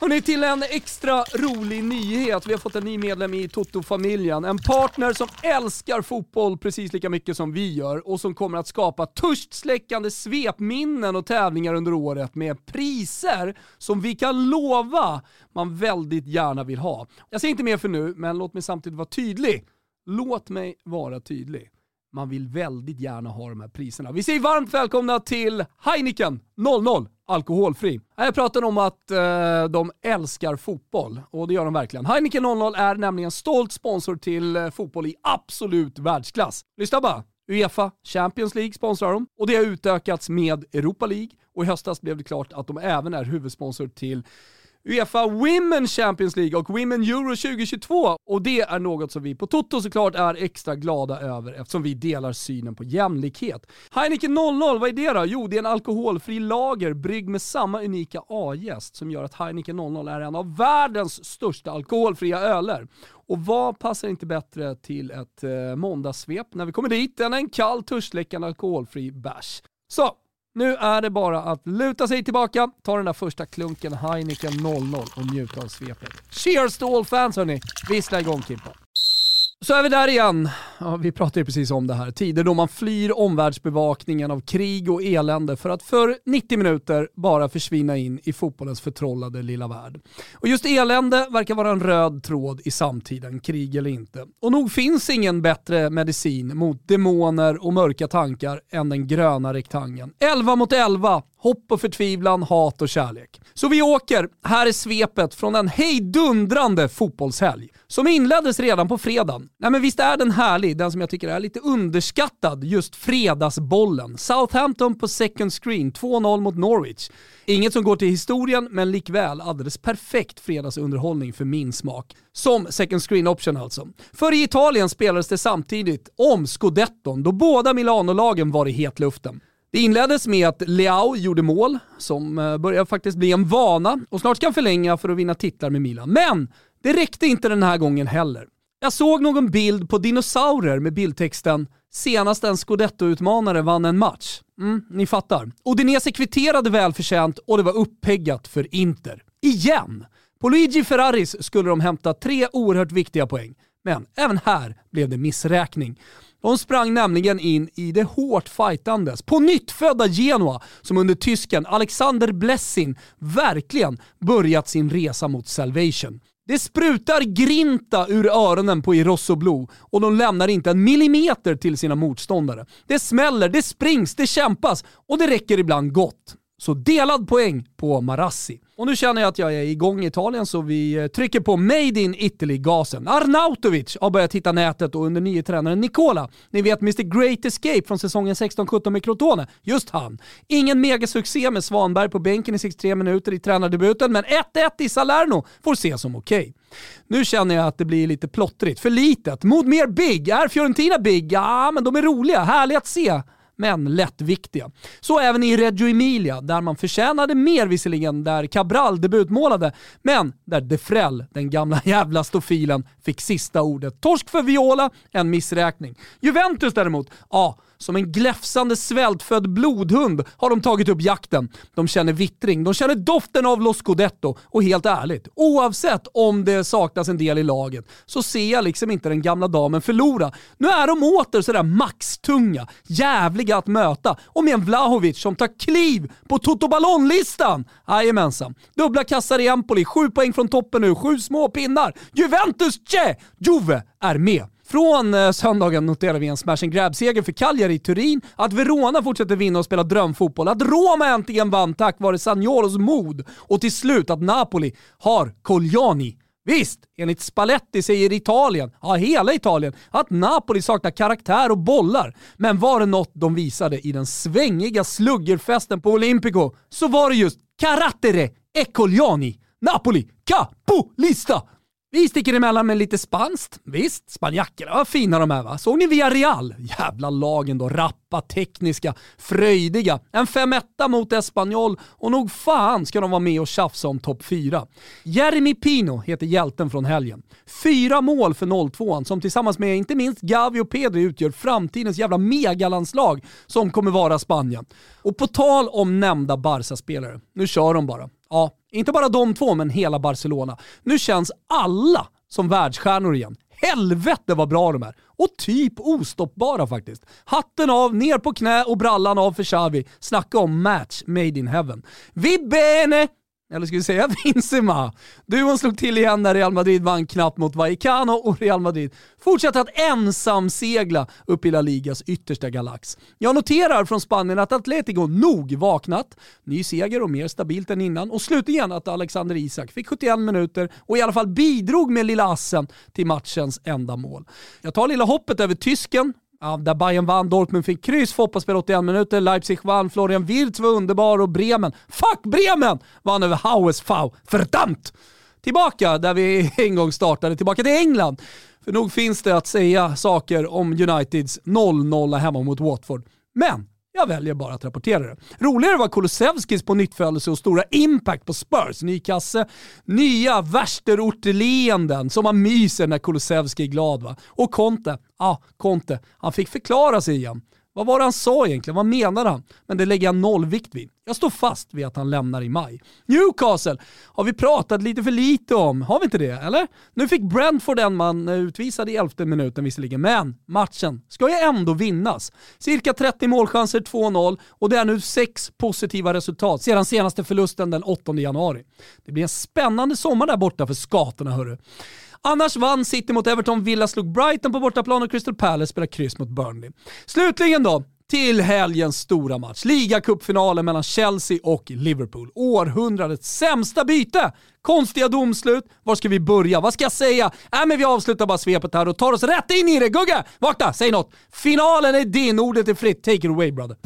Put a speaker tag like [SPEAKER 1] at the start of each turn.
[SPEAKER 1] Hörrni, till en extra rolig nyhet. Vi har fått en ny medlem i Toto-familjen. En partner som älskar fotboll precis lika mycket som vi gör och som kommer att skapa törstsläckande svepminnen och tävlingar under året med priser som vi kan lova man väldigt gärna vill ha. Jag säger inte mer för nu, men låt mig samtidigt vara tydlig. Låt mig vara tydlig man vill väldigt gärna ha de här priserna. Vi säger varmt välkomna till Heineken 00 alkoholfri. Jag pratar om att eh, de älskar fotboll och det gör de verkligen. Heineken 00 är nämligen stolt sponsor till eh, fotboll i absolut världsklass. Lyssna bara. Uefa Champions League sponsrar de och det har utökats med Europa League och i höstas blev det klart att de även är huvudsponsor till Uefa Women Champions League och Women Euro 2022. Och det är något som vi på Toto såklart är extra glada över eftersom vi delar synen på jämlikhet. Heineken 00, vad är det då? Jo, det är en alkoholfri lager bryggd med samma unika A-gäst som gör att Heineken 00 är en av världens största alkoholfria öler. Och vad passar inte bättre till ett eh, måndagssvep när vi kommer dit än en kall, törstsläckande alkoholfri bärs? Så, nu är det bara att luta sig tillbaka, ta den där första klunken Heineken 00 och njuta av svepet. Cheers to all fans hörni! Vissla igång Kimpa. Så är vi där igen. Ja, vi pratade ju precis om det här. Tider då man flyr omvärldsbevakningen av krig och elände för att för 90 minuter bara försvinna in i fotbollens förtrollade lilla värld. Och just elände verkar vara en röd tråd i samtiden, krig eller inte. Och nog finns ingen bättre medicin mot demoner och mörka tankar än den gröna rektangeln. 11 mot 11, hopp och förtvivlan, hat och kärlek. Så vi åker, här är svepet från en hejdundrande fotbollshelg som inleddes redan på fredagen. Nej men visst är den härlig, den som jag tycker är lite underskattad, just fredagsbollen. Southampton på second screen, 2-0 mot Norwich. Inget som går till historien, men likväl alldeles perfekt fredagsunderhållning för min smak. Som second screen option alltså. För i Italien spelades det samtidigt om scudetton, då båda Milano-lagen var i hetluften. Det inleddes med att Leao gjorde mål, som eh, börjar faktiskt bli en vana och snart kan förlänga för att vinna titlar med Milan. Men det räckte inte den här gången heller. Jag såg någon bild på dinosaurier med bildtexten “Senast en scudetto-utmanare vann en match”. Mm, ni fattar. Udinese kvitterade välförtjänt och det var uppeggat för Inter. Igen! På Luigi Ferraris skulle de hämta tre oerhört viktiga poäng. Men även här blev det missräkning. De sprang nämligen in i det hårt fightandes, på nyttfödda Genoa, som under tysken Alexander Blessin verkligen börjat sin resa mot salvation. Det sprutar grinta ur öronen på Irosso Blue och de lämnar inte en millimeter till sina motståndare. Det smäller, det springs, det kämpas och det räcker ibland gott. Så delad poäng på Marassi. Och nu känner jag att jag är igång i Italien så vi eh, trycker på Made in Italy-gasen. Arnautovic har börjat hitta nätet och under nye tränaren Nicola, ni vet Mr Great Escape från säsongen 16-17 med Crotone, just han. Ingen megasuccé med Svanberg på bänken i 63 minuter i tränardebuten, men 1-1 i Salerno får ses som okej. Okay. Nu känner jag att det blir lite plottrigt, för litet. Mot mer big. Är Fiorentina big? Ja, men de är roliga. Härliga att se men lättviktiga. Så även i Reggio Emilia, där man förtjänade mer visserligen, där Cabral debutmålade, men där Defrell, den gamla jävla stofilen, fick sista ordet. Torsk för Viola, en missräkning. Juventus däremot, ja, som en gläfsande svältfödd blodhund har de tagit upp jakten. De känner vittring, de känner doften av Los Scudetto och helt ärligt, oavsett om det saknas en del i laget så ser jag liksom inte den gamla damen förlora. Nu är de åter sådär maxtunga, jävliga att möta och med en Vlahovic som tar kliv på Toto Ballon-listan. Jajamensan. Dubbla kassar i Empoli, sju poäng från toppen nu, sju små pinnar. Juventus, tje! Juve är med. Från eh, söndagen noterar vi en smash and grab-seger för Cagliari i Turin, att Verona fortsätter vinna och spela drömfotboll, att Roma äntligen vann tack vare Sagnolos mod och till slut att Napoli har Colliani Visst, enligt Spalletti säger Italien, ja hela Italien, att Napoli saknar karaktär och bollar. Men var det något de visade i den svängiga sluggerfesten på Olympico så var det just carattere e Colliani. Napoli, capolista! Vi sticker emellan med lite spanskt. Visst, spanjackerna vad fina de är va? Såg ni Villarreal? Jävla lagen då. Rappa, tekniska, fröjdiga. En 5-1 mot Espanyol och nog fan ska de vara med och tjafsa om topp 4. Jeremy Pino heter hjälten från helgen. Fyra mål för 02 som tillsammans med inte minst Gavi och Pedri utgör framtidens jävla megalandslag som kommer vara Spanien. Och på tal om nämnda Barca-spelare, nu kör de bara. Ja, inte bara de två, men hela Barcelona. Nu känns alla som världsstjärnor igen. Helvete vad bra de är! Och typ ostoppbara faktiskt. Hatten av, ner på knä och brallan av för Xavi. Snacka om match made in heaven. Vi bene! Eller ska vi säga Benzema? Duon slog till igen när Real Madrid vann knappt mot Vallecano och Real Madrid fortsätter att ensam segla upp i La Ligas yttersta galax. Jag noterar från Spanien att Atletico nog vaknat, ny seger och mer stabilt än innan och slutligen att Alexander Isak fick 71 minuter och i alla fall bidrog med lilla assen till matchens enda mål. Jag tar lilla hoppet över tysken, Ja, där Bayern vann, Dortmund fick kryss, fotbollsspel 81 minuter, Leipzig vann, Florian Wirtz var underbar och Bremen, fuck Bremen, vann över HSV. Verdammt! Tillbaka där vi en gång startade, tillbaka till England. För nog finns det att säga saker om Uniteds 0-0 hemma mot Watford. Men jag väljer bara att rapportera det. Roligare var Kulusevskis på nyttfödelse och stora impact på Spurs. Ny kasse, nya värsterort-leenden som man myser när Kulusevski är glad va. Och Conte, ja ah, Conte, han fick förklara sig igen. Vad var det han sa egentligen? Vad menade han? Men det lägger jag noll vikt vid. Jag står fast vid att han lämnar i maj. Newcastle har vi pratat lite för lite om, har vi inte det? Eller? Nu fick Brentford en man eh, utvisad i elfte minuten visserligen, men matchen ska ju ändå vinnas. Cirka 30 målchanser, 2-0 och det är nu sex positiva resultat sedan senaste förlusten den 8 januari. Det blir en spännande sommar där borta för skatorna hörru. Annars vann City mot Everton, Villa slog Brighton på bortaplan och Crystal Palace spelar kryss mot Burnley. Slutligen då, till helgens stora match. Ligacupfinalen mellan Chelsea och Liverpool. Århundradets sämsta byte! Konstiga domslut. Var ska vi börja? Vad ska jag säga? Äh, men vi avslutar bara svepet här och tar oss rätt in i det. Gugge, vakna, säg något. Finalen är din, ordet är fritt. Take it away brother.